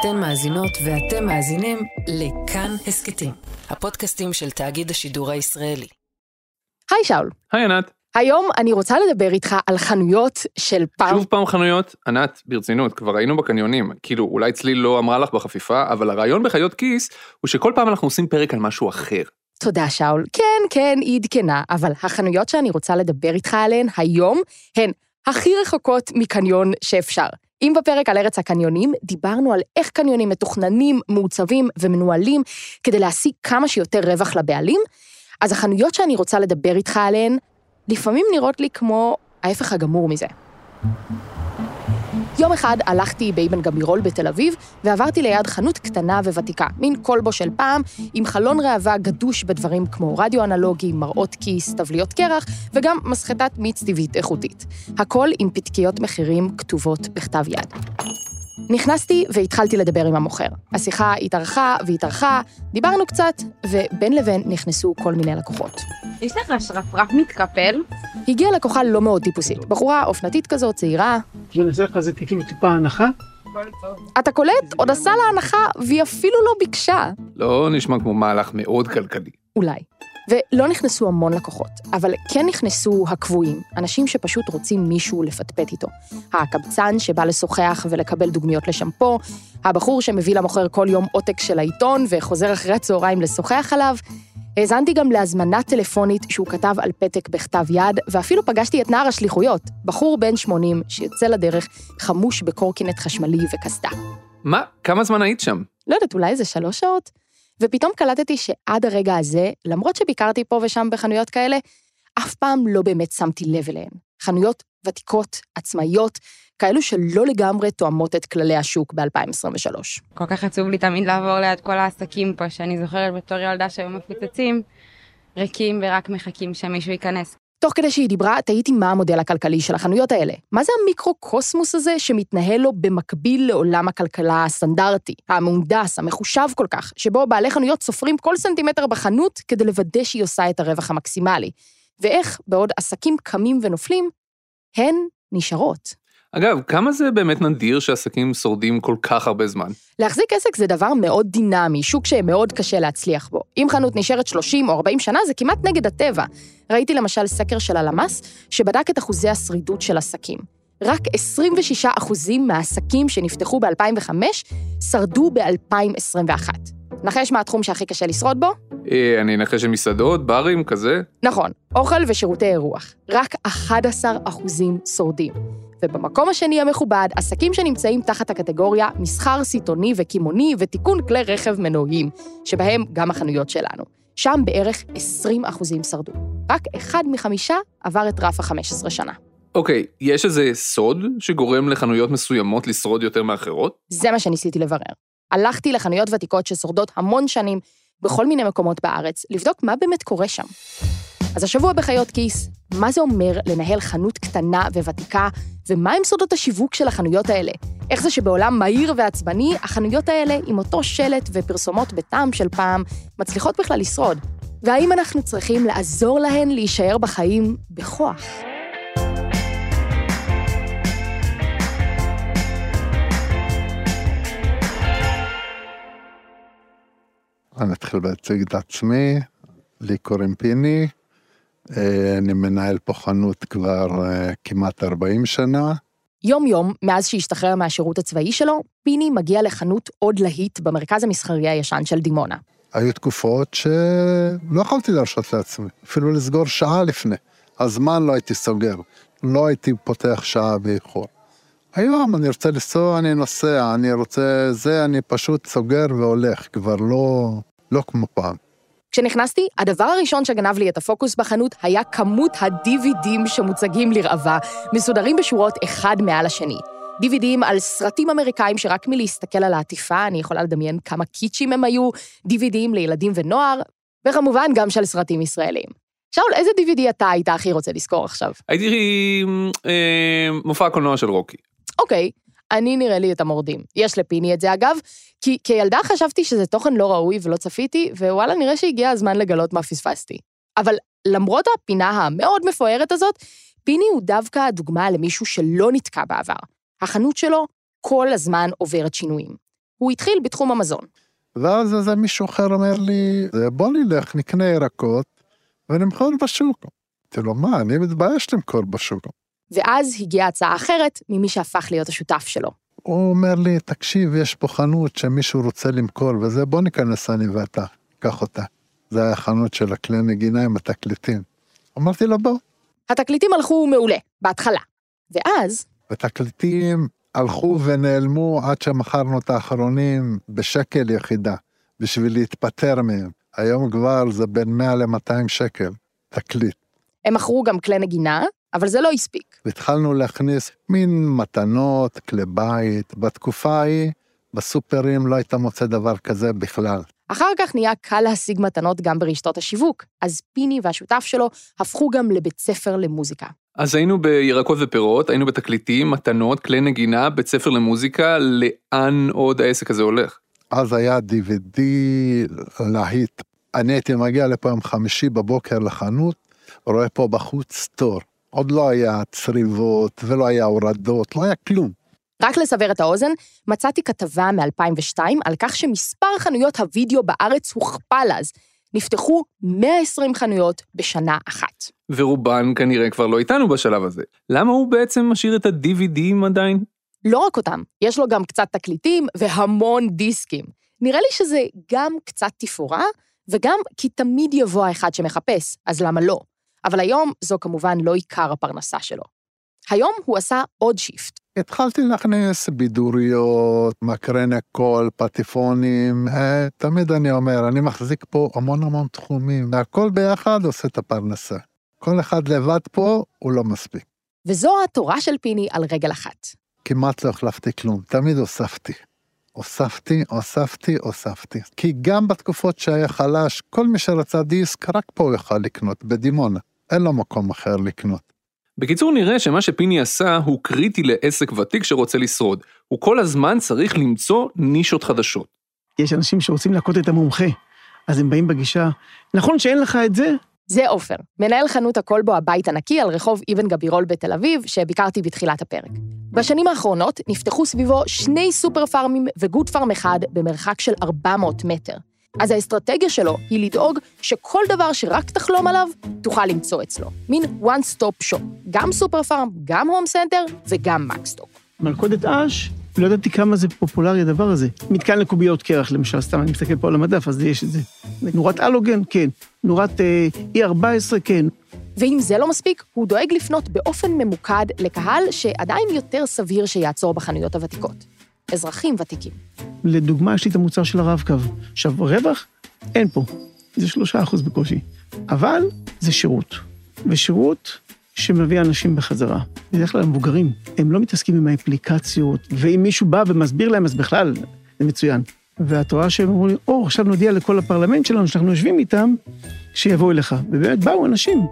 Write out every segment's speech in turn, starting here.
אתן מאזינות ואתם מאזינים לכאן הסכתים, הפודקאסטים של תאגיד השידור הישראלי. היי שאול. היי ענת. היום אני רוצה לדבר איתך על חנויות של פעם. שוב פעם חנויות? ענת, ברצינות, כבר היינו בקניונים. כאילו, אולי צליל לא אמרה לך בחפיפה, אבל הרעיון בחיות כיס הוא שכל פעם אנחנו עושים פרק על משהו אחר. תודה, שאול. כן, כן, היא עדכנה, אבל החנויות שאני רוצה לדבר איתך עליהן היום הן הכי רחוקות מקניון שאפשר. אם בפרק על ארץ הקניונים דיברנו על איך קניונים מתוכננים, מעוצבים ומנוהלים כדי להשיג כמה שיותר רווח לבעלים, אז החנויות שאני רוצה לדבר איתך עליהן לפעמים נראות לי כמו ההפך הגמור מזה. יום אחד הלכתי באבן גבירול בתל אביב, ועברתי ליד חנות קטנה וותיקה, מין כלבו של פעם, עם חלון ראווה גדוש בדברים כמו רדיו אנלוגי, מראות כיס, טבליות קרח, וגם מסחטת מיץ טבעית איכותית. הכל עם פתקיות מחירים כתובות בכתב יד. נכנסתי והתחלתי לדבר עם המוכר. השיחה התארכה והתארכה, דיברנו קצת, ובין לבין נכנסו כל מיני לקוחות. יש לך שרפרף מתקפל? הגיעה לקוחה לא מאוד טיפוסית, בחורה אופנתית כזאת, צעירה. ונעשה לך איזה כאילו טיפה הנחה? אתה קולט? עוד עשה לה הנחה, והיא אפילו לא ביקשה. לא נשמע כמו מהלך מאוד כלכלי. אולי. ולא נכנסו המון לקוחות, אבל כן נכנסו הקבועים, אנשים שפשוט רוצים מישהו לפטפט איתו. הקבצן שבא לשוחח ולקבל דוגמיות לשמפו, הבחור שמביא למוכר כל יום עותק של העיתון וחוזר אחרי הצהריים לשוחח עליו. האזנתי גם להזמנה טלפונית שהוא כתב על פתק בכתב יד, ואפילו פגשתי את נער השליחויות, בחור בן 80 שיוצא לדרך חמוש בקורקינט חשמלי וקסדה. מה? כמה זמן היית שם? לא יודעת, אולי איזה שלוש שעות? ופתאום קלטתי שעד הרגע הזה, למרות שביקרתי פה ושם בחנויות כאלה, אף פעם לא באמת שמתי לב אליהן. חנויות ותיקות, עצמאיות, כאלו שלא לגמרי תואמות את כללי השוק ב-2023. כל כך עצוב לי תמיד לעבור ליד כל העסקים פה, שאני זוכרת בתור ילדה שהיו מפוצצים, ריקים ורק מחכים שמישהו ייכנס. תוך כדי שהיא דיברה, תהיתי מה המודל הכלכלי של החנויות האלה. מה זה המיקרו-קוסמוס הזה שמתנהל לו במקביל לעולם הכלכלה הסטנדרטי, המהונדס, המחושב כל כך, שבו בעלי חנויות סופרים כל סנטימטר בחנות כדי לוודא שהיא עושה את הרווח המקסימלי. ואיך, בעוד עסקים קמים ונופלים, הן נשארות. אגב, כמה זה באמת נדיר שעסקים שורדים כל כך הרבה זמן? להחזיק עסק זה דבר מאוד דינמי, שוק שמאוד קשה להצליח בו. אם חנות נשארת 30 או 40 שנה, זה כמעט נגד הטבע. ראיתי למשל סקר של הלמ"ס, שבדק את אחוזי השרידות של עסקים. רק 26 אחוזים מהעסקים שנפתחו ב-2005 שרדו ב-2021. נחש מה התחום שהכי קשה לשרוד בו? אה, אני אנחש של מסעדות, ברים, כזה? נכון, אוכל ושירותי אירוח. רק 11 אחוזים שורדים. ובמקום השני המכובד, עסקים שנמצאים תחת הקטגוריה מסחר סיטוני וקימוני ותיקון כלי רכב מנועיים, שבהם גם החנויות שלנו. שם בערך 20 אחוזים שרדו. רק אחד מחמישה עבר את רף ה-15 שנה. אוקיי, okay, יש איזה סוד שגורם לחנויות מסוימות לשרוד יותר מאחרות? זה מה שניסיתי לברר. הלכתי לחנויות ותיקות ששורדות המון שנים בכל מיני מקומות בארץ, לבדוק מה באמת קורה שם. אז השבוע בחיות כיס, מה זה אומר לנהל חנות קטנה וותיקה, ומה הם סודות השיווק של החנויות האלה? איך זה שבעולם מהיר ועצבני, החנויות האלה, עם אותו שלט ופרסומות בטעם של פעם, מצליחות בכלל לשרוד? והאם אנחנו צריכים לעזור להן להישאר בחיים בכוח? אני אתחיל להציג את עצמי, לי קוראים פיני, אני מנהל פה חנות כבר אה, כמעט 40 שנה. יום-יום, מאז שהשתחרר מהשירות הצבאי שלו, פיני מגיע לחנות עוד להיט במרכז המסחרי הישן של דימונה. היו תקופות שלא יכולתי להרשות לעצמי, אפילו לסגור שעה לפני. הזמן לא הייתי סוגר, לא הייתי פותח שעה באיחור. היום אני רוצה לנסוע, אני נוסע, אני רוצה זה, אני פשוט סוגר והולך, כבר לא, לא כמו פעם. כשנכנסתי, הדבר הראשון שגנב לי את הפוקוס בחנות היה כמות ה-DVDים שמוצגים לרעבה, מסודרים בשורות אחד מעל השני. DVDים על סרטים אמריקאים שרק מלהסתכל על העטיפה אני יכולה לדמיין כמה קיצ'ים הם היו, DVDים לילדים ונוער, וכמובן גם של סרטים ישראלים. שאול, איזה DVD אתה היית הכי רוצה לזכור עכשיו? הייתי אה, מופע הקולנוע של רוקי. אוקיי, אני נראה לי את המורדים. יש לפיני את זה אגב, כי כילדה חשבתי שזה תוכן לא ראוי ולא צפיתי, ווואלה, נראה שהגיע הזמן לגלות מה פספסתי. אבל למרות הפינה המאוד מפוארת הזאת, פיני הוא דווקא הדוגמה למישהו שלא נתקע בעבר. החנות שלו כל הזמן עוברת שינויים. הוא התחיל בתחום המזון. ואז איזה מישהו אחר אומר לי, בוא נלך, נקנה ירקות ונמכור בשוק. אמרתי לו, מה, אני מתבייש למכור בשוק. ואז הגיעה הצעה אחרת ממי שהפך להיות השותף שלו. הוא אומר לי, תקשיב, יש פה חנות שמישהו רוצה למכור וזה, בוא ניכנס אני ואתה, קח אותה. זה היה חנות של הכלי נגינה עם התקליטים. אמרתי לו, בוא. התקליטים הלכו מעולה, בהתחלה. ואז, ותקליטים הלכו ונעלמו עד שמכרנו את האחרונים בשקל יחידה, בשביל להתפטר מהם. היום כבר זה בין 100 ל-200 שקל, תקליט. הם מכרו גם כלי נגינה, אבל זה לא הספיק. והתחלנו להכניס מין מתנות, כלי בית. בתקופה ההיא, בסופרים לא היית מוצא דבר כזה בכלל. אחר כך נהיה קל להשיג מתנות גם ברשתות השיווק, אז פיני והשותף שלו הפכו גם לבית ספר למוזיקה. אז היינו בירקות ופירות, היינו בתקליטים, מתנות, כלי נגינה, בית ספר למוזיקה, לאן עוד העסק הזה הולך? אז היה DVD להיט. אני הייתי מגיע לפה יום חמישי בבוקר לחנות, רואה פה בחוץ תור. עוד לא היה צריבות ולא היה הורדות, לא היה כלום. רק לסבר את האוזן, מצאתי כתבה מ-2002 על כך שמספר חנויות הוידאו בארץ הוכפל אז. נפתחו 120 חנויות בשנה אחת. ורובן כנראה כבר לא איתנו בשלב הזה. למה הוא בעצם משאיר את ה-DVDים עדיין? לא רק אותם, יש לו גם קצת תקליטים והמון דיסקים. נראה לי שזה גם קצת תפאורה, וגם כי תמיד יבוא האחד שמחפש, אז למה לא? אבל היום זו כמובן לא עיקר הפרנסה שלו. היום הוא עשה עוד shift. התחלתי להכניס בידוריות, מקרני קול, פטיפונים, אה, תמיד אני אומר, אני מחזיק פה המון המון תחומים, והכל ביחד עושה את הפרנסה. כל אחד לבד פה הוא לא מספיק. וזו התורה של פיני על רגל אחת. כמעט לא החלפתי כלום, תמיד הוספתי. הוספתי, הוספתי, הוספתי. כי גם בתקופות שהיה חלש, כל מי שרצה דיסק, רק פה הוא יכל לקנות, בדימונה. אין לו מקום אחר לקנות. בקיצור נראה שמה שפיני עשה הוא קריטי לעסק ותיק שרוצה לשרוד. הוא כל הזמן צריך למצוא נישות חדשות. יש אנשים שרוצים להכות את המומחה, אז הם באים בגישה, נכון שאין לך את זה? זה עופר, מנהל חנות הכלבו הבית הנקי על רחוב אבן גבירול בתל אביב, שביקרתי בתחילת הפרק. בשנים האחרונות נפתחו סביבו שני סופר פארמים וגוד פארם אחד במרחק של 400 מטר. אז האסטרטגיה שלו היא לדאוג שכל דבר שרק תחלום עליו, תוכל למצוא אצלו. מין one stop shop, גם סופר פארם, גם הום סנטר וגם מקס סטוק. מלכודת עש, לא ידעתי כמה זה פופולרי הדבר הזה. מתקן לקוביות קרח למשל, סתם אני מסתכל פה על המדף, אז יש את זה. נורת הלוגן, כן. נורת אה, E14, כן. ואם זה לא מספיק, הוא דואג לפנות באופן ממוקד לקהל שעדיין יותר סביר שיעצור בחנויות הוותיקות. אזרחים ותיקים. לדוגמה, יש לי את המוצר של הרב-קו. עכשיו, רווח? אין פה. זה שלושה אחוז בקושי. אבל זה שירות. ושירות שמביא אנשים בחזרה. בדרך כלל המבוגרים, הם לא מתעסקים עם האפליקציות, ואם מישהו בא ומסביר להם, אז בכלל, זה מצוין. ואת רואה שהם אומרים לי, או, עכשיו נודיע לכל הפרלמנט שלנו שאנחנו יושבים איתם, שיבואו אליך. ובאמת באו אנשים.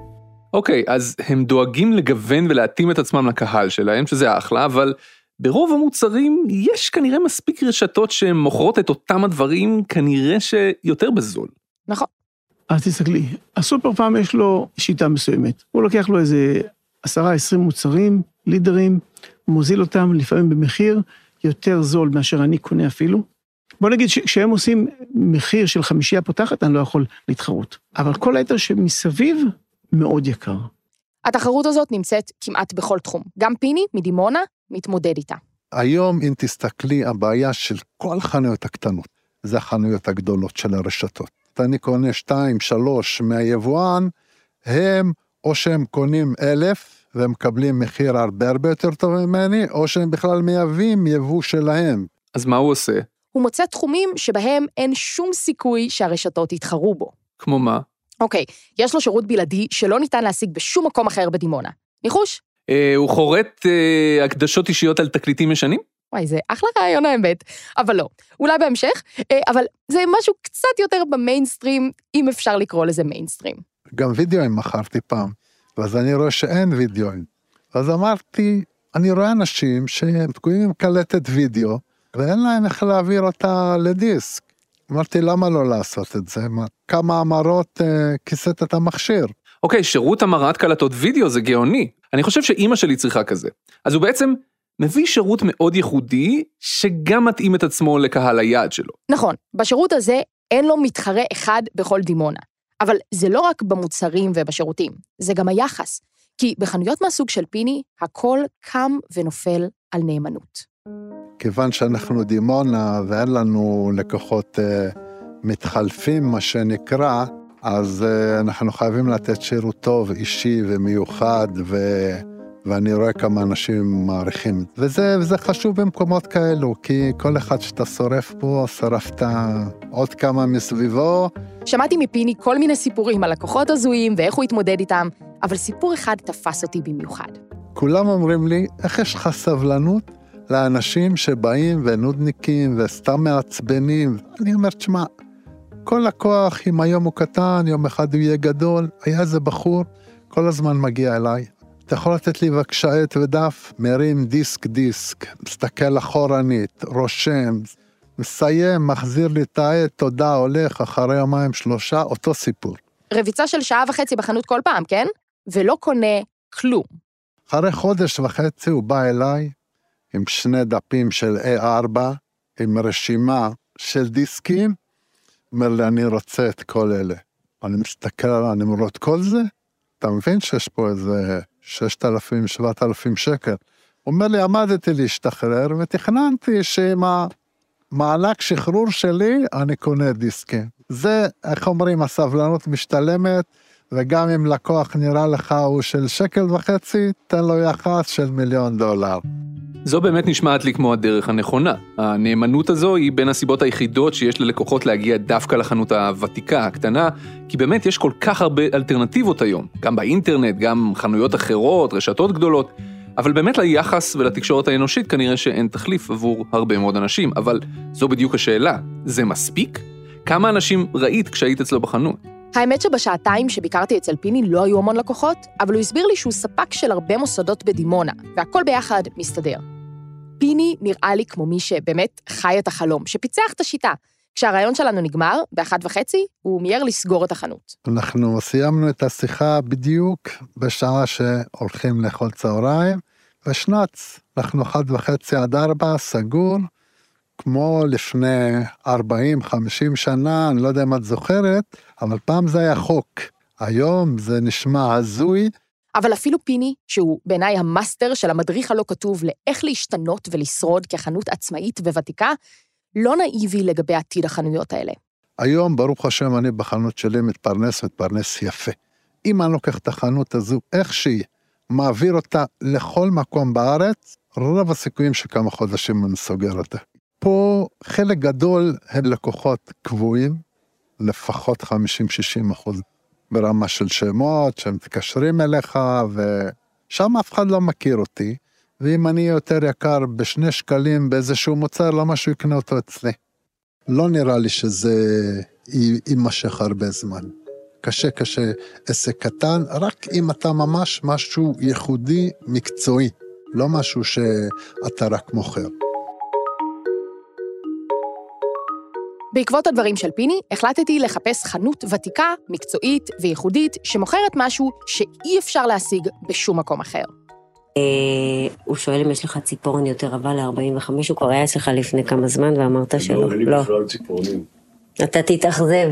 אוקיי, אז הם דואגים לגוון ולהתאים את עצמם לקהל שלהם, שזה אחלה, אבל ברוב המוצרים יש כנראה מספיק רשתות שמוכרות את אותם הדברים, כנראה שיותר בזול. נכון. אז תסתכלי, הסופר פארם יש לו שיטה מסוימת. הוא לוקח לו איזה עשרה, עשרים מוצרים, לידרים, מוזיל אותם לפעמים במחיר יותר זול מאשר אני קונה אפילו. בוא נגיד שכשהם עושים מחיר של חמישייה פותחת, אני לא יכול להתחרות. אבל כל היתר שמסביב, מאוד יקר. התחרות הזאת נמצאת כמעט בכל תחום. גם פיני, מדימונה, מתמודד איתה. היום, אם תסתכלי, הבעיה של כל החנויות הקטנות, זה החנויות הגדולות של הרשתות. אני קונה שתיים, שלוש מהיבואן, הם או שהם קונים אלף והם מקבלים מחיר הרבה הרבה יותר טוב ממני, או שהם בכלל מייבאים יבוא שלהם. אז מה הוא עושה? הוא מוצא תחומים שבהם אין שום סיכוי שהרשתות יתחרו בו. כמו מה? אוקיי, יש לו שירות בלעדי שלא ניתן להשיג בשום מקום אחר בדימונה. ניחוש? אה, הוא חורט אה, הקדשות אישיות על תקליטים ישנים? וואי, זה אחלה רעיון האמת, אבל לא. אולי בהמשך, אה, אבל זה משהו קצת יותר במיינסטרים, אם אפשר לקרוא לזה מיינסטרים. גם וידאוים מכרתי פעם, ואז אני רואה שאין וידאוים. אז אמרתי, אני רואה אנשים שהם תקועים עם קלטת וידאו, ואין להם איך להעביר אותה לדיסק. אמרתי, למה לא לעשות את זה? מה, כמה המרות אה, כיסית את המכשיר? אוקיי, שירות המרת קלטות וידאו זה גאוני. אני חושב שאימא שלי צריכה כזה. אז הוא בעצם מביא שירות מאוד ייחודי, שגם מתאים את עצמו לקהל היעד שלו. נכון, בשירות הזה אין לו מתחרה אחד בכל דימונה. אבל זה לא רק במוצרים ובשירותים, זה גם היחס. כי בחנויות מהסוג של פיני, הכל קם ונופל על נאמנות. כיוון שאנחנו דימונה ואין לנו לקוחות אה, מתחלפים, מה שנקרא, אז אה, אנחנו חייבים לתת שירות טוב, אישי ומיוחד, ו... ואני רואה כמה אנשים מעריכים. וזה, וזה חשוב במקומות כאלו, כי כל אחד שאתה שורף פה, שרפת עוד כמה מסביבו. שמעתי מפיני כל מיני סיפורים על לקוחות הזויים ואיך הוא התמודד איתם, אבל סיפור אחד תפס אותי במיוחד. כולם אומרים לי, איך יש לך סבלנות לאנשים שבאים ונודניקים וסתם מעצבנים? אני אומר, תשמע, כל לקוח, אם היום הוא קטן, יום אחד הוא יהיה גדול, היה איזה בחור, כל הזמן מגיע אליי. אתה יכול לתת לי בבקשה עט ודף? מרים דיסק דיסק, מסתכל אחורנית, רושם, מסיים, מחזיר לי את העט, תודה, הולך, אחרי יומיים שלושה, אותו סיפור. רביצה של שעה וחצי בחנות כל פעם, כן? ולא קונה כלום. אחרי חודש וחצי הוא בא אליי עם שני דפים של A4, עם רשימה של דיסקים, אומר לי, אני רוצה את כל אלה. אני מסתכל לו, את כל זה? אתה מבין שיש פה איזה 6,000, 7,000 שקל. הוא אומר לי, עמדתי להשתחרר ותכננתי שעם המענק שחרור שלי, אני קונה דיסקים. זה, איך אומרים, הסבלנות משתלמת, וגם אם לקוח נראה לך הוא של שקל וחצי, תן לו יחס של מיליון דולר. זו באמת נשמעת לי כמו הדרך הנכונה. הנאמנות הזו היא בין הסיבות היחידות שיש ללקוחות להגיע דווקא לחנות הוותיקה, הקטנה, כי באמת יש כל כך הרבה אלטרנטיבות היום, גם באינטרנט, גם חנויות אחרות, רשתות גדולות, אבל באמת ליחס ולתקשורת האנושית כנראה שאין תחליף עבור הרבה מאוד אנשים, אבל זו בדיוק השאלה, זה מספיק? כמה אנשים ראית כשהיית אצלו בחנות? האמת שבשעתיים שביקרתי אצל פיני לא היו המון לקוחות, אבל הוא הסביר לי שהוא ספק של הרבה מוסדות בדימונה, והכל ביחד מסתדר. פיני נראה לי כמו מי שבאמת חי את החלום, שפיצח את השיטה. כשהרעיון שלנו נגמר, באחת וחצי, הוא מיהר לסגור את החנות. אנחנו סיימנו את השיחה בדיוק בשעה שהולכים לאכול צהריים, ושנץ, אנחנו אחת וחצי עד ארבע, סגור, כמו לפני 40-50 שנה, אני לא יודע אם את זוכרת, אבל פעם זה היה חוק. היום זה נשמע הזוי, אבל אפילו פיני, שהוא בעיניי המאסטר של המדריך הלא כתוב לאיך להשתנות ולשרוד כחנות עצמאית וותיקה, לא נאיבי לגבי עתיד החנויות האלה. היום, ברוך השם, אני בחנות שלי מתפרנס, מתפרנס יפה. אם אני לוקח את החנות הזו איך שהיא, מעביר אותה לכל מקום בארץ, רוב הסיכויים שכמה חודשים אני סוגר אותה. פה חלק גדול הם לקוחות קבועים, לפחות 50-60 אחוז ברמה של שמות, שהם מתקשרים אליך, ושם אף אחד לא מכיר אותי, ואם אני יותר יקר בשני שקלים באיזשהו מוצר, למה שהוא יקנה אותו אצלי? לא נראה לי שזה יימשך הרבה זמן. קשה קשה עסק קטן, רק אם אתה ממש משהו ייחודי, מקצועי, לא משהו שאתה רק מוכר. בעקבות הדברים של פיני, החלטתי לחפש חנות ותיקה, מקצועית וייחודית, שמוכרת משהו שאי אפשר להשיג בשום מקום אחר. אה, הוא שואל אם יש לך ציפורן יותר רבה ל-45, הוא כבר היה אצלך לפני כמה זמן ואמרת שלא. לא, אין לי בכלל ציפורנים. אתה תתאכזב.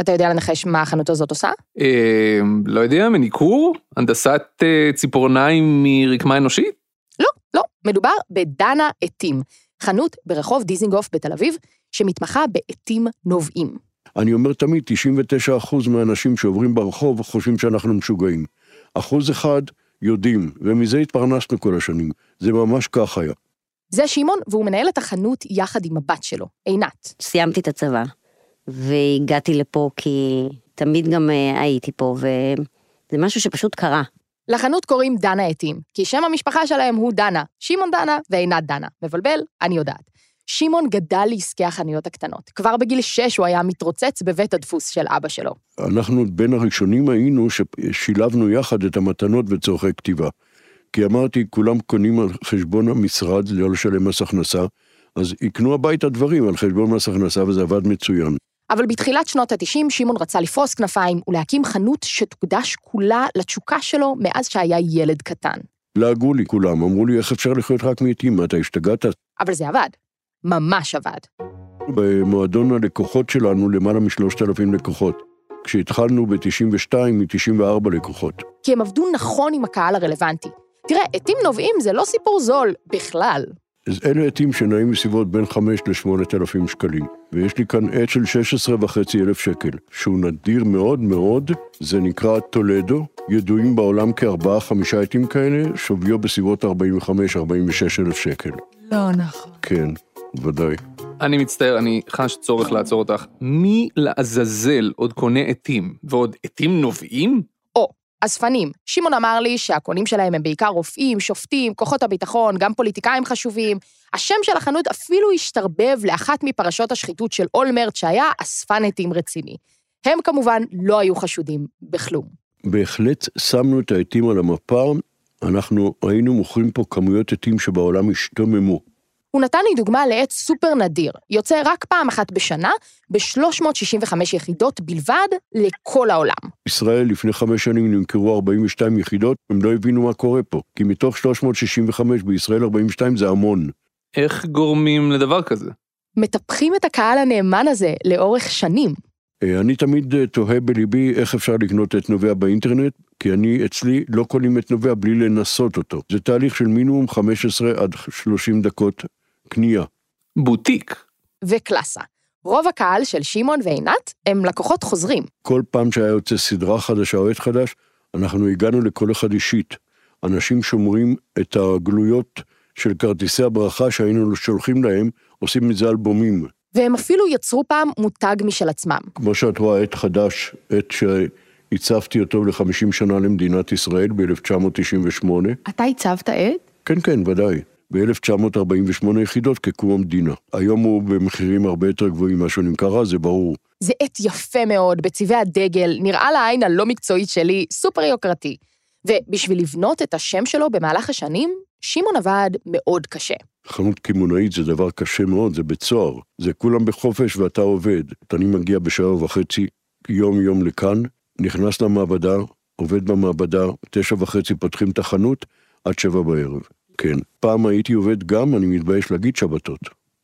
אתה יודע לנחש מה החנות הזאת עושה? אה, לא יודע, מניקור? הנדסת אה, ציפורניים מרקמה אנושית? לא, לא, מדובר בדנה עטים, חנות ברחוב דיזינגוף בתל אביב, שמתמחה בעטים נובעים. אני אומר תמיד, 99% מהאנשים שעוברים ברחוב חושבים שאנחנו משוגעים. אחוז אחד יודעים, ומזה התפרנסנו כל השנים. זה ממש כך היה. זה שמעון, והוא מנהל את החנות יחד עם הבת שלו, עינת. סיימתי את הצבא, והגעתי לפה כי תמיד גם אה, הייתי פה, וזה משהו שפשוט קרה. לחנות קוראים דנה עטים, כי שם המשפחה שלהם הוא דנה, שמעון דנה ועינת דנה. מבלבל? אני יודעת. שמעון גדל לעסקי החנויות הקטנות. כבר בגיל שש הוא היה מתרוצץ בבית הדפוס של אבא שלו. אנחנו בין הראשונים היינו ששילבנו יחד את המתנות וצורכי כתיבה. כי אמרתי, כולם קונים על חשבון המשרד, לא לשלם מס הכנסה, אז יקנו הביתה דברים על חשבון מס הכנסה, וזה עבד מצוין. אבל בתחילת שנות ה-90 שמעון רצה לפרוס כנפיים ולהקים חנות שתוקדש כולה לתשוקה שלו מאז שהיה ילד קטן. לעגו לי כולם, אמרו לי, איך אפשר לחיות רק? מה, אתה השתגעת? אבל זה עבד. ממש עבד. במועדון הלקוחות שלנו למעלה משלושת אלפים לקוחות. כשהתחלנו ב-92 מ-94 לקוחות. כי הם עבדו נכון עם הקהל הרלוונטי. תראה, עטים נובעים זה לא סיפור זול בכלל. אז אלה עטים שנעים בסביבות בין 5 ל-8 אלפים שקלים. ויש לי כאן עט של 16 וחצי אלף שקל, שהוא נדיר מאוד מאוד, זה נקרא טולדו, ידועים בעולם כארבעה-חמישה עטים כאלה, שוויו בסביבות 45-46 אלף שקל. לא נכון. כן, ודאי. אני מצטער, אני חש צורך לעצור אותך. מי לעזאזל עוד קונה עטים? ועוד עטים נובעים? או, אספנים. שמעון אמר לי שהקונים שלהם הם בעיקר רופאים, שופטים, כוחות הביטחון, גם פוליטיקאים חשובים. השם של החנות אפילו השתרבב לאחת מפרשות השחיתות של אולמרט, שהיה אספן עטים רציני. הם כמובן לא היו חשודים בכלום. בהחלט שמנו את העטים על המפה, אנחנו היינו מוכרים פה כמויות עטים שבעולם השתוממו. הוא נתן לי דוגמה לעץ סופר נדיר, יוצא רק פעם אחת בשנה, ב-365 יחידות בלבד, לכל העולם. ישראל לפני חמש שנים נמכרו 42 יחידות, הם לא הבינו מה קורה פה, כי מתוך 365 בישראל 42 זה המון. איך גורמים לדבר כזה? מטפחים את הקהל הנאמן הזה לאורך שנים. אה, אני תמיד אה, תוהה בליבי איך אפשר לקנות את נובע באינטרנט, כי אני, אצלי, לא קונים את נובע בלי לנסות אותו. זה תהליך של מינימום 15 עד 30 דקות קנייה. בוטיק. וקלאסה. רוב הקהל של שמעון ועינת הם לקוחות חוזרים. כל פעם שהיה יוצא סדרה חדשה או עת חדש, אנחנו הגענו לכל אחד אישית. אנשים שומרים את הגלויות של כרטיסי הברכה שהיינו שולחים להם, עושים מזה אלבומים. והם אפילו יצרו פעם מותג משל עצמם. כמו שאת רואה, עת חדש, עת שהצבתי אותו ל-50 שנה למדינת ישראל ב-1998. אתה הצבת עט? כן, כן, ודאי. ב-1948 יחידות כקום המדינה. היום הוא במחירים הרבה יותר גבוהים ממה שהוא נמכר אז, זה ברור. זה עט יפה מאוד, בצבעי הדגל, נראה לעין הלא מקצועית שלי, סופר יוקרתי. ובשביל לבנות את השם שלו במהלך השנים, שמעון עבד מאוד קשה. חנות קמעונאית זה דבר קשה מאוד, זה בית סוהר. זה כולם בחופש ואתה עובד. אני מגיע בשעה וחצי, יום-יום לכאן, נכנס למעבדה, עובד במעבדה, תשע וחצי פותחים את החנות, עד שבע בערב. כן. פעם הייתי עובד גם, אני מתבייש להגיד, שבתות.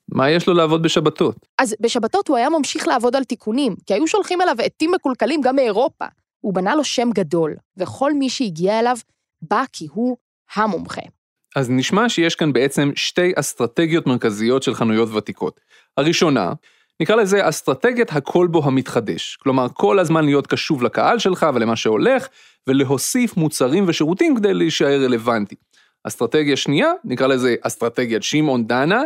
מה יש לו לעבוד בשבתות? אז בשבתות הוא היה ממשיך לעבוד על תיקונים, כי היו שולחים אליו עטים מקולקלים גם מאירופה. הוא בנה לו שם גדול, וכל מי שהגיע אליו בא כי הוא המומחה. אז נשמע שיש כאן בעצם שתי אסטרטגיות מרכזיות של חנויות ותיקות. הראשונה, נקרא לזה אסטרטגיית הכל בו המתחדש. כלומר, כל הזמן להיות קשוב לקהל שלך ולמה שהולך, ולהוסיף מוצרים ושירותים כדי להישאר רלוונטי. אסטרטגיה שנייה, נקרא לזה אסטרטגיית שמעון דנה,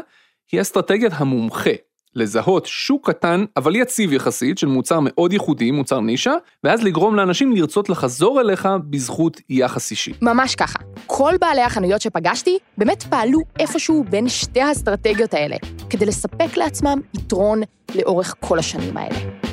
היא אסטרטגיית המומחה. לזהות שוק קטן אבל יציב יחסית של מוצר מאוד ייחודי, מוצר נישה, ואז לגרום לאנשים לרצות לחזור אליך בזכות יחס אישי. ממש ככה. כל בעלי החנויות שפגשתי באמת פעלו איפשהו בין שתי האסטרטגיות האלה, כדי לספק לעצמם יתרון לאורך כל השנים האלה.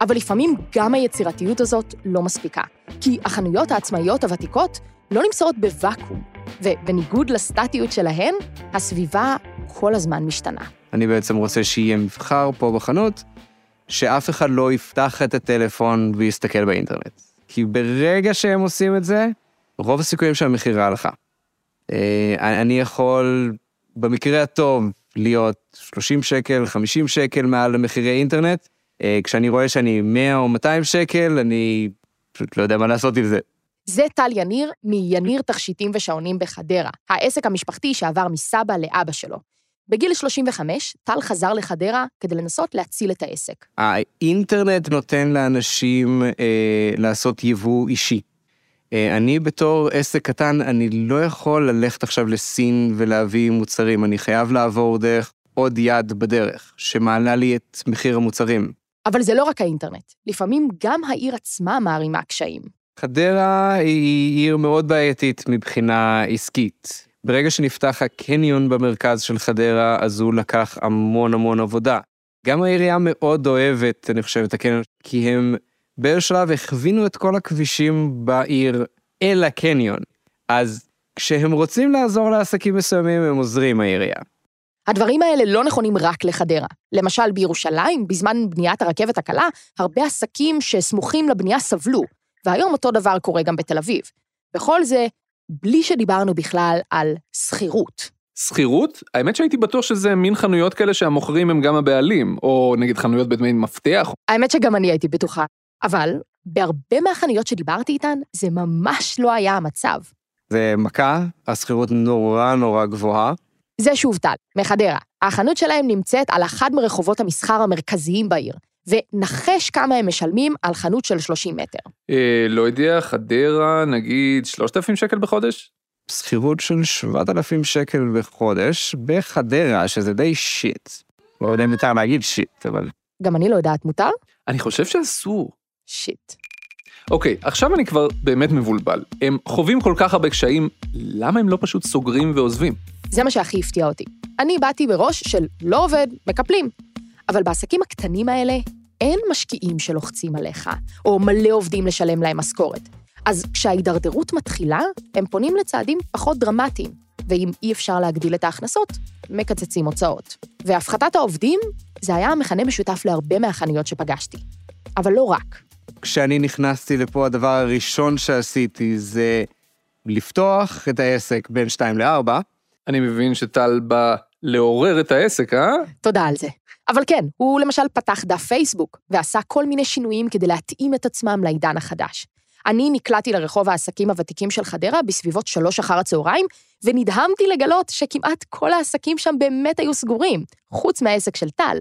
אבל לפעמים גם היצירתיות הזאת לא מספיקה, כי החנויות העצמאיות הוותיקות לא נמסורות בוואקום, ובניגוד לסטטיות שלהן, הסביבה כל הזמן משתנה. אני בעצם רוצה שיהיה מבחר פה בחנות, שאף אחד לא יפתח את הטלפון ויסתכל באינטרנט. כי ברגע שהם עושים את זה, רוב הסיכויים שהמכירה הלכה. אה, אני יכול, במקרה הטוב, להיות 30 שקל, 50 שקל מעל מחירי אינטרנט. אה, כשאני רואה שאני 100 או 200 שקל, אני פשוט לא יודע מה לעשות עם זה. זה טל יניר מיניר תכשיטים ושעונים בחדרה, העסק המשפחתי שעבר מסבא לאבא שלו. בגיל 35, טל חזר לחדרה כדי לנסות להציל את העסק. האינטרנט נותן לאנשים אה, לעשות יבוא אישי. אה, אני בתור עסק קטן, אני לא יכול ללכת עכשיו לסין ולהביא מוצרים, אני חייב לעבור דרך עוד יד בדרך, שמעלה לי את מחיר המוצרים. אבל זה לא רק האינטרנט, לפעמים גם העיר עצמה מערימה קשיים. חדרה היא עיר מאוד בעייתית מבחינה עסקית. ברגע שנפתח הקניון במרכז של חדרה, אז הוא לקח המון המון עבודה. גם העירייה מאוד אוהבת, אני חושב, את הקניון, כי הם באיזשהו שלב הכווינו את כל הכבישים בעיר אל הקניון. אז כשהם רוצים לעזור לעסקים מסוימים, הם עוזרים העירייה. הדברים האלה לא נכונים רק לחדרה. למשל, בירושלים, בזמן בניית הרכבת הקלה, הרבה עסקים שסמוכים לבנייה סבלו, והיום אותו דבר קורה גם בתל אביב. וכל זה, בלי שדיברנו בכלל על שכירות. שכירות? האמת שהייתי בטוח שזה מין חנויות כאלה שהמוכרים הם גם הבעלים, או נגיד חנויות בדמי מפתח. האמת שגם אני הייתי בטוחה. אבל בהרבה מהחנויות שדיברתי איתן, זה ממש לא היה המצב. זה מכה, השכירות נורא נורא גבוהה. זה שוב טל, מחדרה. החנות שלהם נמצאת על אחד מרחובות המסחר המרכזיים בעיר, ונחש כמה הם משלמים על חנות של 30 מטר. אה, לא יודע, חדרה, נגיד 3,000 שקל בחודש? שכירות של 7,000 שקל בחודש בחדרה, שזה די שיט. לא יודע אם מותר להגיד שיט, אבל... גם אני לא יודעת, מותר? אני חושב שאסור. שיט. אוקיי, עכשיו אני כבר באמת מבולבל. הם חווים כל כך הרבה קשיים, למה הם לא פשוט סוגרים ועוזבים? זה מה שהכי הפתיע אותי. אני באתי בראש של לא עובד, מקפלים. אבל בעסקים הקטנים האלה אין משקיעים שלוחצים עליך, או מלא עובדים לשלם להם משכורת. אז כשההידרדרות מתחילה, הם פונים לצעדים פחות דרמטיים, ואם אי אפשר להגדיל את ההכנסות, מקצצים הוצאות. והפחתת העובדים, זה היה המכנה משותף להרבה מהחנויות שפגשתי. אבל לא רק. כשאני נכנסתי לפה, הדבר הראשון שעשיתי זה לפתוח את העסק בין 2 ל-4. אני מבין שטל בא לעורר את העסק, אה? תודה על זה. אבל כן, הוא למשל פתח דף פייסבוק, ועשה כל מיני שינויים כדי להתאים את עצמם לעידן החדש. אני נקלעתי לרחוב העסקים הוותיקים של חדרה בסביבות שלוש אחר הצהריים, ונדהמתי לגלות שכמעט כל העסקים שם באמת היו סגורים, חוץ מהעסק של טל.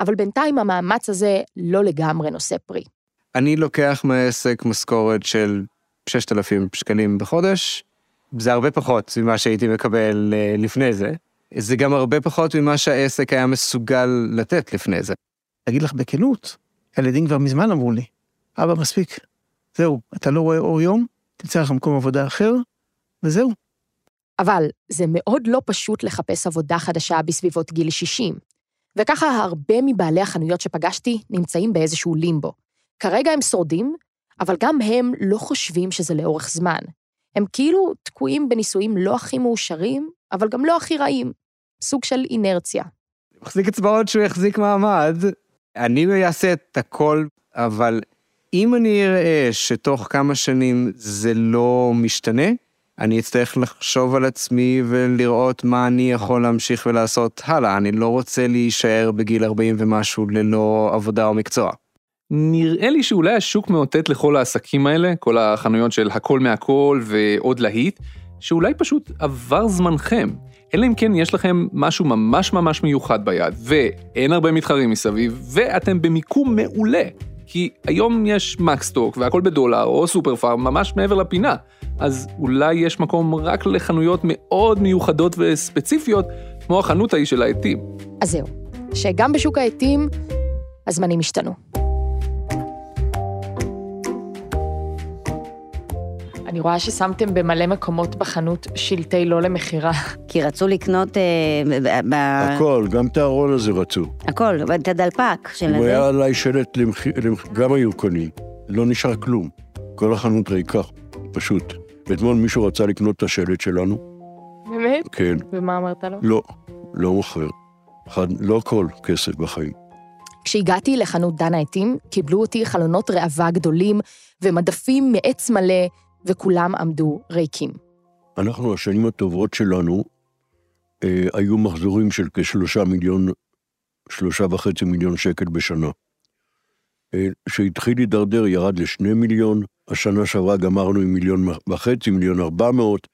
אבל בינתיים המאמץ הזה לא לגמרי נושא פרי. אני לוקח מהעסק משכורת של 6,000 שקלים בחודש, זה הרבה פחות ממה שהייתי מקבל אה, לפני זה. זה גם הרבה פחות ממה שהעסק היה מסוגל לתת לפני זה. אגיד לך בכנות, הילדים כבר מזמן אמרו לי, אבא, מספיק. זהו, אתה לא רואה אור יום, תמצא לך מקום עבודה אחר, וזהו. אבל זה מאוד לא פשוט לחפש עבודה חדשה בסביבות גיל 60. וככה הרבה מבעלי החנויות שפגשתי נמצאים באיזשהו לימבו. כרגע הם שורדים, אבל גם הם לא חושבים שזה לאורך זמן. הם כאילו תקועים בנישואים לא הכי מאושרים, אבל גם לא הכי רעים. סוג של אינרציה. מחזיק אצבעות שהוא יחזיק מעמד. אני אעשה את הכל, אבל אם אני אראה שתוך כמה שנים זה לא משתנה, אני אצטרך לחשוב על עצמי ולראות מה אני יכול להמשיך ולעשות הלאה. אני לא רוצה להישאר בגיל 40 ומשהו ללא עבודה או מקצוע. נראה לי שאולי השוק מאותת לכל העסקים האלה, כל החנויות של הכל מהכל ועוד להיט, שאולי פשוט עבר זמנכם. אלא אם כן יש לכם משהו ממש ממש מיוחד ביד, ואין הרבה מתחרים מסביב, ואתם במיקום מעולה. כי היום יש מקסטוק והכל בדולר, או סופר פארם, ממש מעבר לפינה. אז אולי יש מקום רק לחנויות מאוד מיוחדות וספציפיות, כמו החנות ההיא של העטים. אז זהו, שגם בשוק העטים, הזמנים השתנו. אני רואה ששמתם במלא מקומות בחנות שלטי לא למכירה. כי רצו לקנות... אה, ב... הכל, גם את הארון הזה רצו. הכל, את הדלפק של אם הזה. היה עליי שלט, למח... למח... גם היו קונים. לא נשאר כלום. כל החנות ריקה, פשוט. ואתמול מישהו רצה לקנות את השלט שלנו. באמת? כן. ומה אמרת לו? לא, לא מוכר. אחד, לא כל כסף בחיים. כשהגעתי לחנות דן העטים, קיבלו אותי חלונות ראווה גדולים ומדפים מעץ מלא, וכולם עמדו ריקים. אנחנו, השנים הטובות שלנו, אה, היו מחזורים של כשלושה מיליון, שלושה וחצי מיליון שקל בשנה. אה, כשהתחיל להידרדר ירד לשני מיליון, השנה שעברה גמרנו עם מיליון וחצי, מיליון ארבע מאות.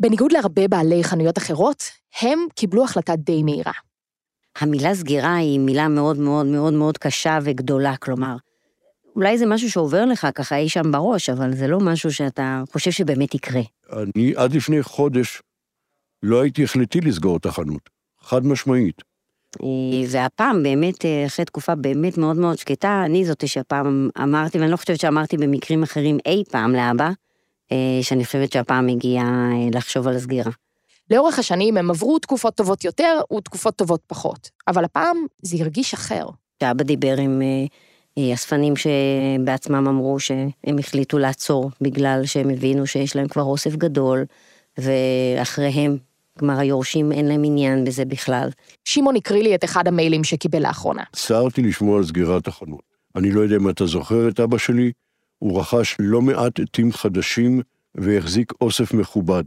בניגוד להרבה בעלי חנויות אחרות, הם קיבלו החלטה די מהירה. המילה סגירה היא מילה מאוד מאוד מאוד מאוד קשה וגדולה, כלומר, אולי זה משהו שעובר לך ככה אי שם בראש, אבל זה לא משהו שאתה חושב שבאמת יקרה. אני עד לפני חודש לא הייתי החלטי לסגור את החנות, חד משמעית. אה, והפעם באמת, אה, אחרי תקופה באמת מאוד מאוד שקטה, אני זאתי שהפעם אמרתי, ואני לא חושבת שאמרתי במקרים אחרים אי פעם לאבא, אה, שאני חושבת שהפעם הגיעה לחשוב על הסגירה. לאורך השנים הם עברו תקופות טובות יותר ותקופות טובות פחות, אבל הפעם זה הרגיש אחר. שאבא דיבר עם אספנים שבעצמם אמרו שהם החליטו לעצור בגלל שהם הבינו שיש להם כבר אוסף גדול, ואחריהם, כלומר היורשים אין להם עניין בזה בכלל. שמעון הקריא לי את אחד המיילים שקיבל לאחרונה. הצטערתי לשמוע על סגירת החנות. אני לא יודע אם אתה זוכר את אבא שלי, הוא רכש לא מעט עטים חדשים והחזיק אוסף מכובד.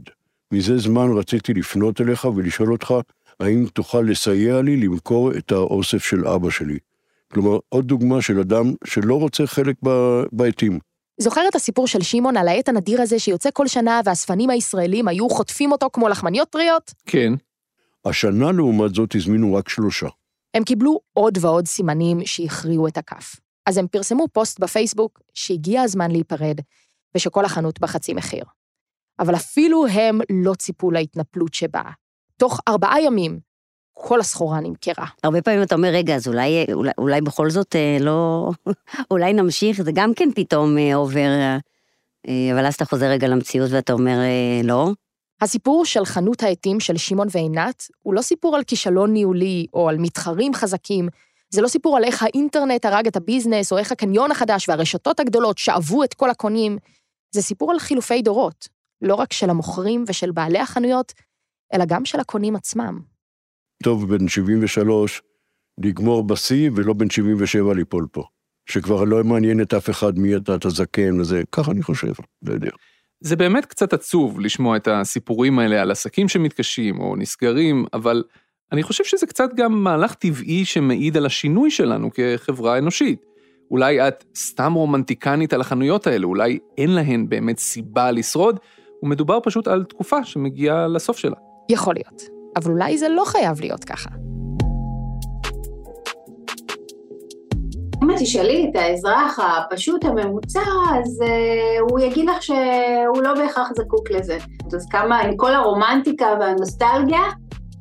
מזה זמן רציתי לפנות אליך ולשאול אותך האם תוכל לסייע לי למכור את האוסף של אבא שלי. כלומר, עוד דוגמה של אדם שלא רוצה חלק בעטים. זוכר את הסיפור של שמעון על העט הנדיר הזה שיוצא כל שנה והאספנים הישראלים היו חוטפים אותו כמו לחמניות טריות? כן. השנה, לעומת זאת, הזמינו רק שלושה. הם קיבלו עוד ועוד סימנים שהכריעו את הכף. אז הם פרסמו פוסט בפייסבוק שהגיע הזמן להיפרד, ושכל החנות בחצי מחיר. אבל אפילו הם לא ציפו להתנפלות שבאה. תוך ארבעה ימים, כל הסחורה נמכרה. הרבה פעמים אתה אומר, רגע, אז אולי, אולי, אולי בכל זאת אה, לא... אולי נמשיך, זה גם כן פתאום אה, עובר... אה, אבל אז אתה חוזר רגע למציאות ואתה אומר, לא. הסיפור של חנות העטים של שמעון ועינת הוא לא סיפור על כישלון ניהולי או על מתחרים חזקים, זה לא סיפור על איך האינטרנט הרג את הביזנס, או איך הקניון החדש והרשתות הגדולות שאבו את כל הקונים. זה סיפור על חילופי דורות, לא רק של המוכרים ושל בעלי החנויות, אלא גם של הקונים עצמם. טוב בן 73 לגמור בשיא ולא בן 77 ליפול פה. שכבר לא מעניין את אף אחד מי אתה, אתה זקן וזה, ככה אני חושב, לא יודע. זה באמת קצת עצוב לשמוע את הסיפורים האלה על עסקים שמתקשים או נסגרים, אבל אני חושב שזה קצת גם מהלך טבעי שמעיד על השינוי שלנו כחברה אנושית. אולי את סתם רומנטיקנית על החנויות האלה, אולי אין להן באמת סיבה לשרוד, ומדובר פשוט על תקופה שמגיעה לסוף שלה. יכול להיות, אבל אולי זה לא חייב להיות ככה. אם תשאלי את האזרח הפשוט הממוצע, אז uh, הוא יגיד לך שהוא לא בהכרח זקוק לזה. אז כמה, עם כל הרומנטיקה והנוסטלגיה,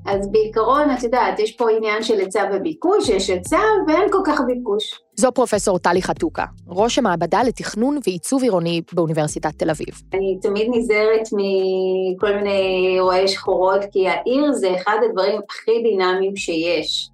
אז בעיקרון, את יודעת, יש פה עניין של היצע וביקוש, יש היצע ואין כל כך ביקוש. זו פרופסור טלי חתוקה, ראש המעבדה לתכנון ועיצוב עירוני באוניברסיטת תל אביב. אני תמיד נזהרת מכל מיני רואי שחורות, כי העיר זה אחד הדברים הכי דינמיים שיש.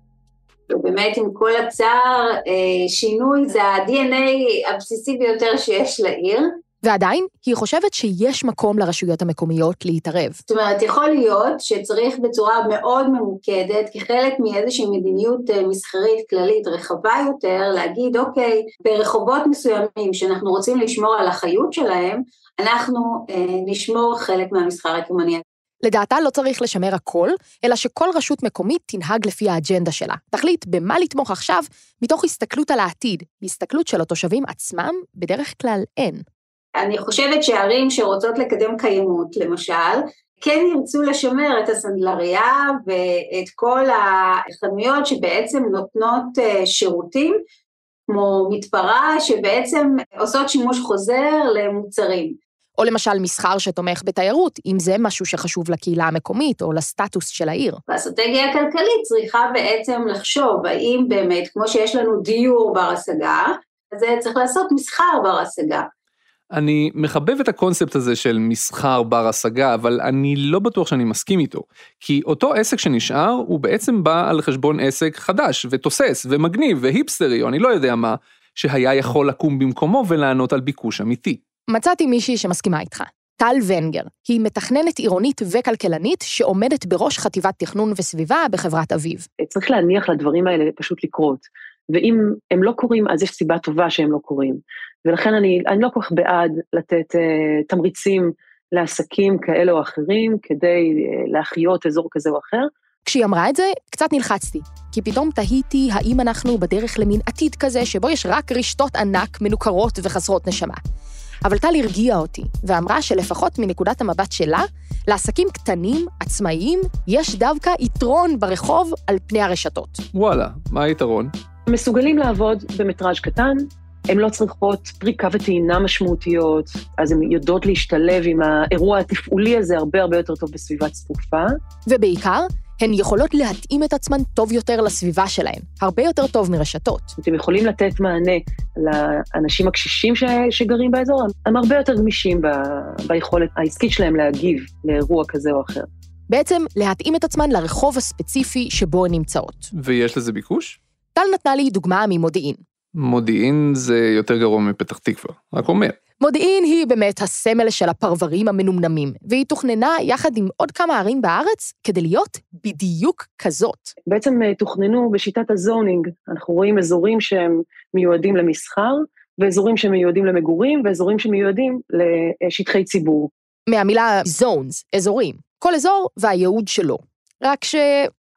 ובאמת, עם כל הצער, אה, שינוי זה ה-DNA הבסיסי ביותר שיש לעיר. ועדיין, היא חושבת שיש מקום לרשויות המקומיות להתערב. זאת אומרת, יכול להיות שצריך בצורה מאוד ממוקדת, כחלק מאיזושהי מדיניות אה, מסחרית כללית רחבה יותר, להגיד, אוקיי, ברחובות מסוימים שאנחנו רוצים לשמור על החיות שלהם, אנחנו אה, נשמור חלק מהמסחר הקמעוני. לדעתה לא צריך לשמר הכל, אלא שכל רשות מקומית תנהג לפי האג'נדה שלה. תחליט במה לתמוך עכשיו, מתוך הסתכלות על העתיד. הסתכלות של התושבים עצמם, בדרך כלל אין. אני חושבת שערים שרוצות לקדם קיימות, למשל, כן ירצו לשמר את הסנדלריה ואת כל החנויות שבעצם נותנות אה, שירותים, כמו מתפרה, שבעצם עושות שימוש חוזר למוצרים. או למשל מסחר שתומך בתיירות, אם זה משהו שחשוב לקהילה המקומית או לסטטוס של העיר. והאסטרטגיה הכלכלית צריכה בעצם לחשוב האם באמת, כמו שיש לנו דיור בר השגה, אז צריך לעשות מסחר בר השגה. אני מחבב את הקונספט הזה של מסחר בר השגה, אבל אני לא בטוח שאני מסכים איתו. כי אותו עסק שנשאר, הוא בעצם בא על חשבון עסק חדש, ותוסס, ומגניב, והיפסטרי, או אני לא יודע מה, שהיה יכול לקום במקומו ולענות על ביקוש אמיתי. מצאתי מישהי שמסכימה איתך. טל ונגר, היא מתכננת עירונית וכלכלנית שעומדת בראש חטיבת תכנון וסביבה בחברת אביב. צריך להניח לדברים האלה פשוט לקרות. ואם הם לא קורים, אז יש סיבה טובה שהם לא קורים. ולכן אני, אני לא כל כך בעד לתת uh, תמריצים לעסקים כאלה או אחרים כדי uh, להחיות אזור כזה או אחר. כשהיא אמרה את זה, קצת נלחצתי, כי פתאום תהיתי האם אנחנו בדרך למין עתיד כזה שבו יש רק רשתות ענק מנוכרות וחסרות נשמה. אבל טל הרגיעה אותי, ואמרה שלפחות מנקודת המבט שלה, לעסקים קטנים, עצמאיים, יש דווקא יתרון ברחוב על פני הרשתות. וואלה, מה היתרון? מסוגלים לעבוד במטראז' קטן, הן לא צריכות פריקה וטעינה משמעותיות, אז הן יודעות להשתלב עם האירוע התפעולי הזה הרבה הרבה יותר טוב בסביבה צפופה. ובעיקר, הן יכולות להתאים את עצמן טוב יותר לסביבה שלהן, הרבה יותר טוב מרשתות. אתם יכולים לתת מענה לאנשים הקשישים ש... שגרים באזור, הם הרבה יותר גמישים ב... ביכולת העסקית שלהם להגיב לאירוע כזה או אחר. בעצם, להתאים את עצמן לרחוב הספציפי שבו הן נמצאות. ויש לזה ביקוש? טל נתנה לי דוגמה ממודיעין. מודיעין זה יותר גרוע מפתח תקווה, רק אומר. מודיעין היא באמת הסמל של הפרברים המנומנמים, והיא תוכננה יחד עם עוד כמה ערים בארץ כדי להיות בדיוק כזאת. בעצם אה, תוכננו בשיטת הזונינג, אנחנו רואים אזורים שהם מיועדים למסחר, ואזורים שמיועדים למגורים, ואזורים שמיועדים לשטחי ציבור. מהמילה zones, אזורים. כל אזור והייעוד שלו. רק ש...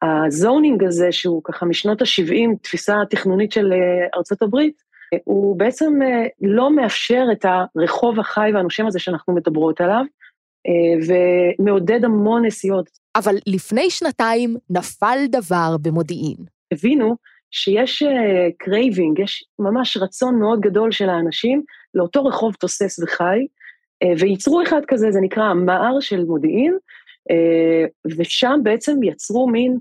הזונינג הזה, שהוא ככה משנות ה-70, תפיסה תכנונית של ארצות הברית, הוא בעצם לא מאפשר את הרחוב החי והנושם הזה שאנחנו מדברות עליו, ומעודד המון נסיעות. אבל לפני שנתיים נפל דבר במודיעין. הבינו שיש craving, יש ממש רצון מאוד גדול של האנשים לאותו רחוב תוסס וחי, וייצרו אחד כזה, זה נקרא המע"ר של מודיעין, ושם בעצם יצרו מין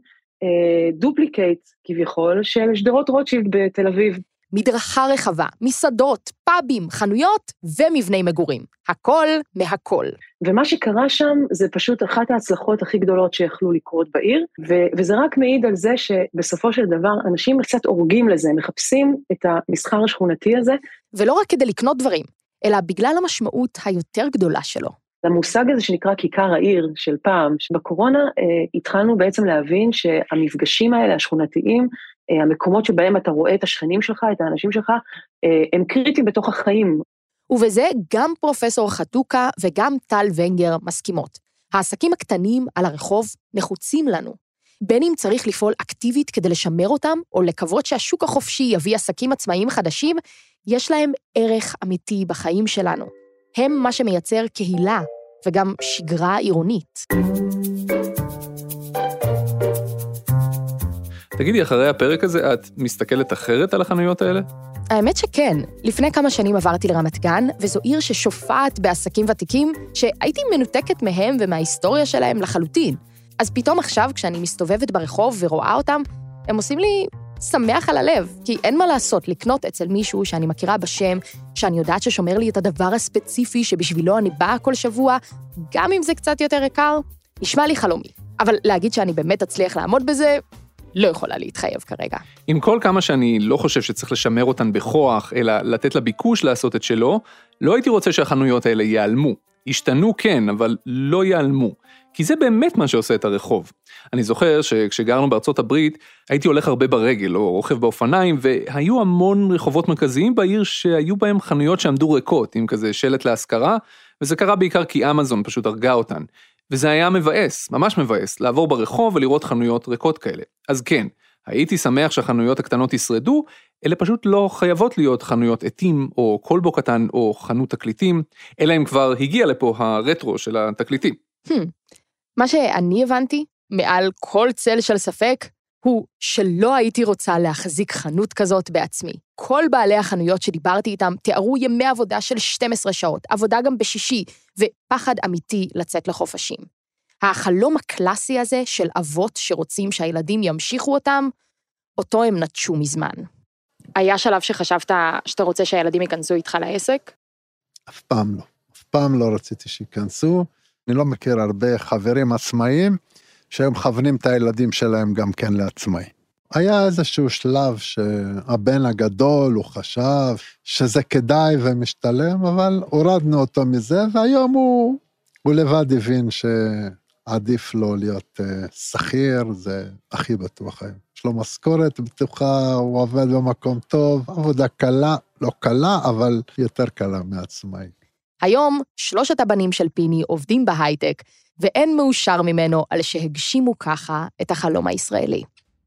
duplicate כביכול של שדרות רוטשילד בתל אביב. מדרכה רחבה, מסעדות, פאבים, חנויות ומבני מגורים. הכל מהכל. ומה שקרה שם זה פשוט אחת ההצלחות הכי גדולות שיכלו לקרות בעיר, ו- וזה רק מעיד על זה שבסופו של דבר אנשים קצת הורגים לזה, מחפשים את המסחר השכונתי הזה. ולא רק כדי לקנות דברים, אלא בגלל המשמעות היותר גדולה שלו. למושג הזה שנקרא כיכר העיר של פעם, שבקורונה אה, התחלנו בעצם להבין שהמפגשים האלה, השכונתיים, אה, המקומות שבהם אתה רואה את השכנים שלך, את האנשים שלך, אה, הם קריטיים בתוך החיים. ובזה גם פרופסור חתוקה וגם טל ונגר מסכימות. העסקים הקטנים על הרחוב נחוצים לנו. בין אם צריך לפעול אקטיבית כדי לשמר אותם, או לקוות שהשוק החופשי יביא עסקים עצמאיים חדשים, יש להם ערך אמיתי בחיים שלנו. הם מה שמייצר קהילה וגם שגרה עירונית. תגידי, אחרי הפרק הזה את מסתכלת אחרת על החנויות האלה? האמת שכן. לפני כמה שנים עברתי לרמת גן, וזו עיר ששופעת בעסקים ותיקים, שהייתי מנותקת מהם ומההיסטוריה שלהם לחלוטין. אז פתאום עכשיו, כשאני מסתובבת ברחוב ורואה אותם, הם עושים לי שמח על הלב, כי אין מה לעשות לקנות אצל מישהו שאני מכירה בשם, שאני יודעת ששומר לי את הדבר הספציפי שבשבילו אני באה כל שבוע, גם אם זה קצת יותר יקר, נשמע לי חלומי. אבל להגיד שאני באמת אצליח לעמוד בזה, לא יכולה להתחייב כרגע. עם כל כמה שאני לא חושב שצריך לשמר אותן בכוח, אלא לתת לביקוש לעשות את שלו, לא הייתי רוצה שהחנויות האלה ייעלמו. ישתנו כן, אבל לא ייעלמו. כי זה באמת מה שעושה את הרחוב. אני זוכר שכשגרנו בארצות הברית, הייתי הולך הרבה ברגל או רוכב באופניים, והיו המון רחובות מרכזיים בעיר שהיו בהם חנויות שעמדו ריקות, עם כזה שלט להשכרה, וזה קרה בעיקר כי אמזון פשוט הרגה אותן. וזה היה מבאס, ממש מבאס, לעבור ברחוב ולראות חנויות ריקות כאלה. אז כן, הייתי שמח שהחנויות הקטנות ישרדו, אלה פשוט לא חייבות להיות חנויות עטים, או כלבו קטן, או חנות תקליטים, אלא אם כבר הגיע לפה הרטרו של התקליטים. Hmm. מה שאני הבנתי, מעל כל צל של ספק, הוא שלא הייתי רוצה להחזיק חנות כזאת בעצמי. כל בעלי החנויות שדיברתי איתם תיארו ימי עבודה של 12 שעות, עבודה גם בשישי, ופחד אמיתי לצאת לחופשים. החלום הקלאסי הזה של אבות שרוצים שהילדים ימשיכו אותם, אותו הם נטשו מזמן. היה שלב שחשבת שאתה רוצה שהילדים ייכנסו איתך לעסק? אף פעם לא. אף פעם לא רציתי שייכנסו. אני לא מכיר הרבה חברים עצמאיים שהיו מכוונים את הילדים שלהם גם כן לעצמאי. היה איזשהו שלב שהבן הגדול, הוא חשב שזה כדאי ומשתלם, אבל הורדנו אותו מזה, והיום הוא, הוא לבד הבין שעדיף לו להיות uh, שכיר, זה הכי בטוח היום. יש לו משכורת בטוחה, הוא עובד במקום טוב, עבודה קלה, לא קלה, אבל יותר קלה מעצמאי. היום שלושת הבנים של פיני עובדים בהייטק, ואין מאושר ממנו על שהגשימו ככה את החלום הישראלי.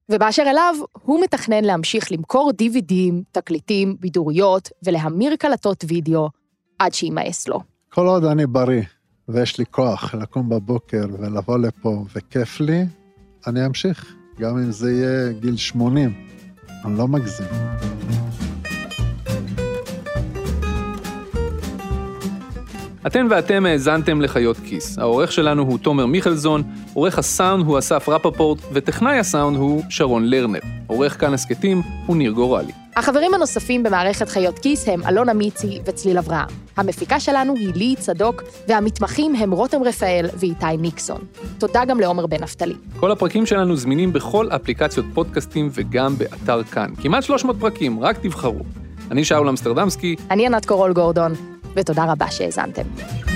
ובאשר אליו, הוא מתכנן להמשיך למכור DVDים, תקליטים, בידוריות ולהמיר קלטות וידאו עד שימאס לו. כל עוד אני בריא ויש לי כוח לקום בבוקר ולבוא לפה וכיף לי, אני אמשיך, גם אם זה יהיה גיל 80. אני לא מגזים. אתן ואתם האזנתם לחיות כיס. העורך שלנו הוא תומר מיכלזון, עורך הסאונד הוא אסף רפפורט, וטכנאי הסאונד הוא שרון לרנר. עורך כאן הסכתים הוא ניר גורלי. החברים הנוספים במערכת חיות כיס הם אלונה מיצי וצליל אברהם. המפיקה שלנו היא לי צדוק, והמתמחים הם רותם רפאל ואיתי ניקסון. תודה גם לעומר בן נפתלי. כל הפרקים שלנו זמינים בכל אפליקציות פודקאסטים וגם באתר כאן. כמעט 300 פרקים, רק תבחרו. אני שאול אמסטרדמסקי. אני ענת קורול גורדון. ותודה רבה שהאזנתם.